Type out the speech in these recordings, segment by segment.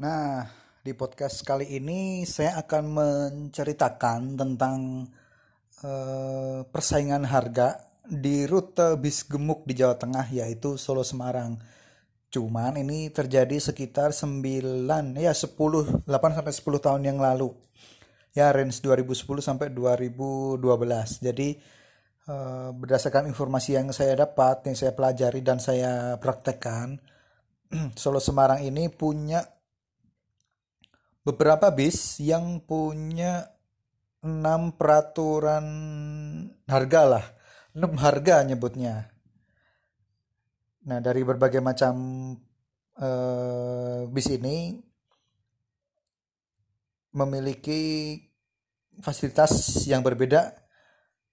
Nah, di podcast kali ini saya akan menceritakan tentang eh, persaingan harga di rute bis gemuk di Jawa Tengah yaitu Solo Semarang. Cuman ini terjadi sekitar 9 ya 10 8 sampai 10 tahun yang lalu. Ya range 2010 sampai 2012. Jadi eh, berdasarkan informasi yang saya dapat, yang saya pelajari dan saya praktekkan, Solo Semarang ini punya beberapa bis yang punya enam peraturan harga lah enam harga nyebutnya nah dari berbagai macam eh, bis ini memiliki fasilitas yang berbeda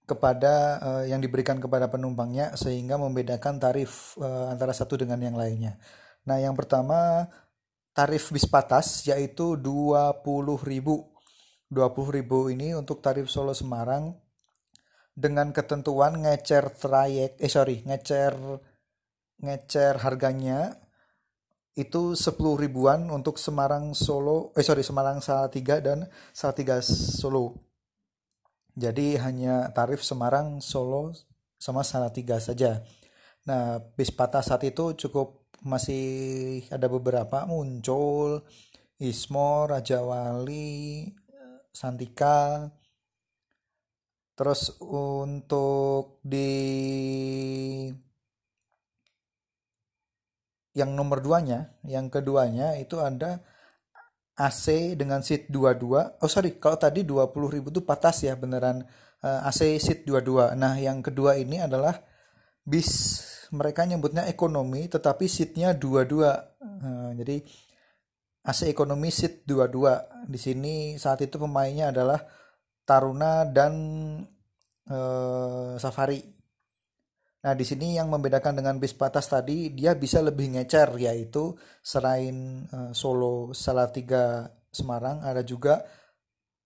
kepada eh, yang diberikan kepada penumpangnya sehingga membedakan tarif eh, antara satu dengan yang lainnya. Nah, yang pertama tarif bis patas yaitu 20.000. 20.000 ini untuk tarif Solo Semarang dengan ketentuan ngecer trayek eh sorry ngecer ngecer harganya itu 10 ribuan untuk Semarang Solo eh sorry Semarang Salatiga dan Salatiga Solo jadi hanya tarif Semarang Solo sama Salatiga saja nah bis patah saat itu cukup masih ada beberapa muncul Ismo, Raja Wali, Santika. Terus untuk di yang nomor duanya, yang keduanya itu ada AC dengan seat 22. Oh sorry, kalau tadi 20.000 itu patas ya beneran uh, AC seat 22. Nah, yang kedua ini adalah bis mereka nyebutnya ekonomi tetapi seatnya dua-dua. Nah, jadi AC ekonomi seat dua-dua. Di sini saat itu pemainnya adalah Taruna dan eh, Safari. Nah di sini yang membedakan dengan bis patas tadi dia bisa lebih ngecer yaitu selain eh, Solo Salatiga Semarang ada juga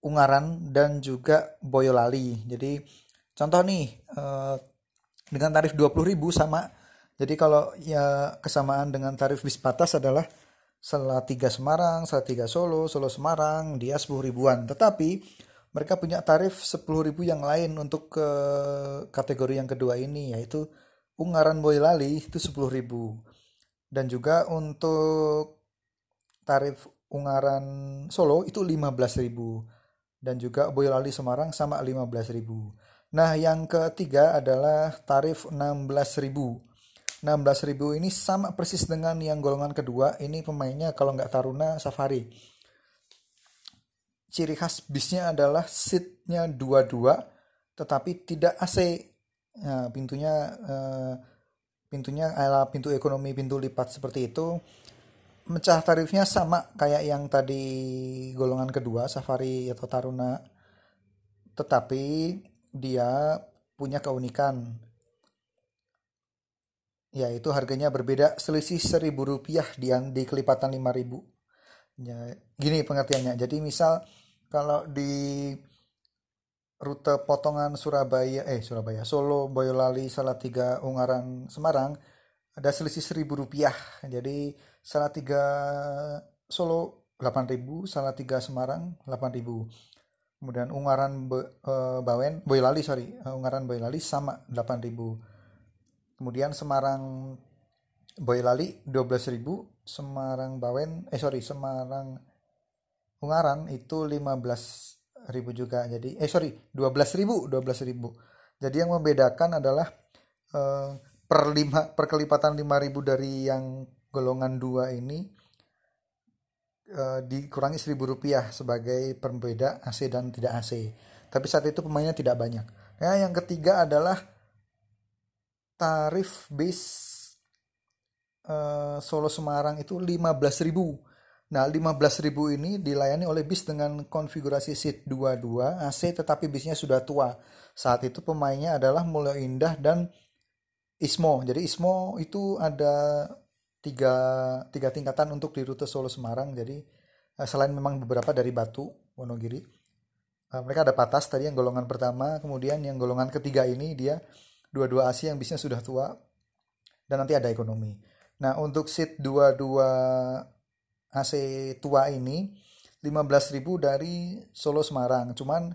Ungaran dan juga Boyolali. Jadi contoh nih eh, dengan tarif 20.000 sama. Jadi kalau ya kesamaan dengan tarif bis batas adalah tiga Semarang, tiga Solo, Solo Semarang, dia 10 ribuan. Tetapi mereka punya tarif 10 ribu yang lain untuk ke kategori yang kedua ini yaitu Ungaran Boyolali itu 10 ribu. Dan juga untuk tarif Ungaran Solo itu 15 ribu. Dan juga Boyolali Semarang sama 15 ribu. Nah, yang ketiga adalah tarif 16.000. 16.000 ini sama persis dengan yang golongan kedua. Ini pemainnya kalau nggak Taruna Safari. Ciri khas bisnya adalah seatnya dua-dua, tetapi tidak AC. Nah, pintunya eh, pintunya ala pintu ekonomi, pintu lipat seperti itu. Mecah tarifnya sama kayak yang tadi golongan kedua Safari atau Taruna. Tetapi dia punya keunikan. Yaitu harganya berbeda selisih seribu rupiah di, di kelipatan lima ribu. Ya, gini pengertiannya. Jadi misal kalau di rute potongan Surabaya eh Surabaya Solo Boyolali Salatiga Ungaran Semarang ada selisih seribu rupiah. Jadi Salatiga Solo 8000 Salatiga Semarang 8000 kemudian Ungaran Be, uh, Bawen Boyolali sorry. Uh, Ungaran Boyolali sama 8000 kemudian Semarang Boyolali 12000 Semarang Bawen eh sorry Semarang Ungaran itu 15000 juga. Jadi eh sorry 12000 12000 jadi yang membedakan adalah uh, per lima per kelipatan 5000 dari yang golongan dua ini uh, dikurangi seribu rupiah sebagai pembeda AC dan tidak AC. Tapi saat itu pemainnya tidak banyak. Nah, yang ketiga adalah tarif bis uh, Solo Semarang itu 15.000. Nah, 15.000 ini dilayani oleh bis dengan konfigurasi seat 22 AC tetapi bisnya sudah tua. Saat itu pemainnya adalah Mulyo Indah dan Ismo. Jadi Ismo itu ada tiga, tiga tingkatan untuk di rute Solo Semarang. Jadi uh, selain memang beberapa dari Batu Wonogiri, uh, mereka ada patas tadi yang golongan pertama, kemudian yang golongan ketiga ini dia dua-dua AC yang bisnya sudah tua dan nanti ada ekonomi. Nah untuk seat dua-dua AC tua ini 15.000 dari Solo Semarang cuman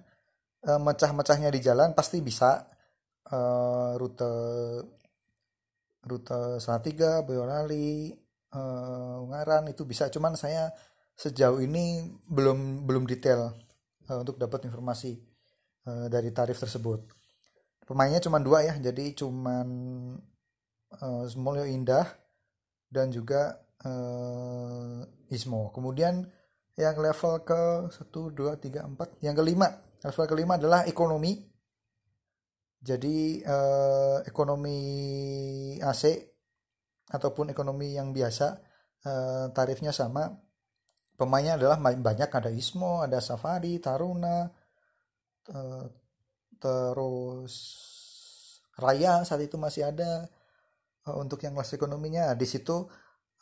uh, mecah-mecahnya di jalan pasti bisa uh, rute rute Salatiga, Boyolali, uh, Ungaran itu bisa cuman saya sejauh ini belum belum detail uh, untuk dapat informasi uh, dari tarif tersebut. Pemainnya cuma dua ya, jadi cuman uh, Smolyo Indah dan juga uh, Ismo. Kemudian yang level ke 1 2 3 4 yang kelima, level kelima adalah ekonomi. Jadi uh, ekonomi AC ataupun ekonomi yang biasa uh, tarifnya sama. Pemainnya adalah banyak. Ada Ismo, ada Safari, Taruna, uh, terus Raya saat itu masih ada. Uh, untuk yang kelas ekonominya di situ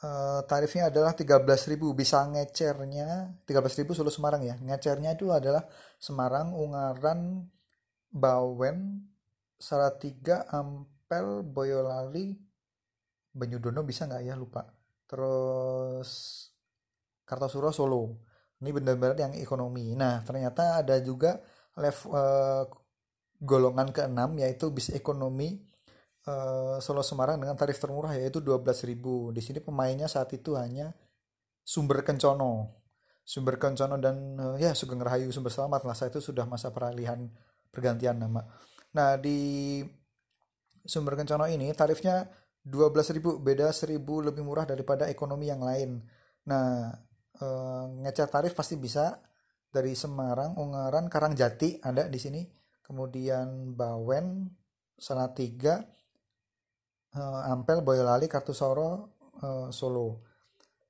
uh, tarifnya adalah 13.000 bisa ngecernya 13.000 Solo Semarang ya. Ngecernya itu adalah Semarang Ungaran Bawen Salatiga Ampel Boyolali Banyudono bisa nggak ya lupa terus Kartosuro Solo ini benar-benar yang ekonomi nah ternyata ada juga level uh, golongan keenam yaitu bis ekonomi uh, Solo Semarang dengan tarif termurah yaitu 12.000. Di sini pemainnya saat itu hanya Sumber Kencono. Sumber Kencono dan uh, ya Sugeng Rahayu Sumber Selamat lah. Saat itu sudah masa peralihan pergantian nama. Nah, di Sumber Kencono ini tarifnya 12.000, beda 1.000 lebih murah daripada ekonomi yang lain. Nah, uh, ngecat tarif pasti bisa dari Semarang, Ungaran, Karangjati ada di sini. Kemudian Bawen Salatiga uh, Ampel Boyolali Kartusoro uh, Solo.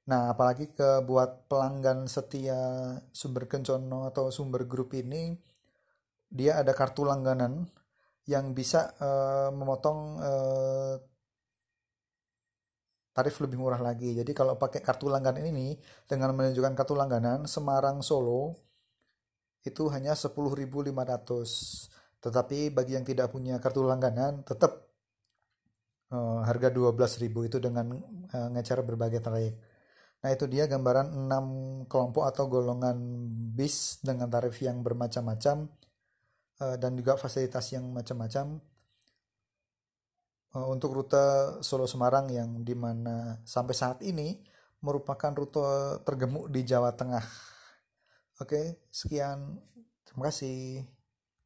Nah apalagi ke buat pelanggan setia sumber kencono atau sumber grup ini dia ada kartu langganan yang bisa uh, memotong uh, tarif lebih murah lagi. Jadi kalau pakai kartu langganan ini dengan menunjukkan kartu langganan Semarang Solo itu hanya 10.500 tetapi bagi yang tidak punya kartu langganan tetap uh, harga 12.000 itu dengan uh, ngecer berbagai trayek nah itu dia gambaran 6 kelompok atau golongan bis dengan tarif yang bermacam-macam uh, dan juga fasilitas yang macam-macam uh, untuk rute Solo Semarang yang di mana sampai saat ini merupakan rute tergemuk di Jawa Tengah Oke, sekian. Terima kasih.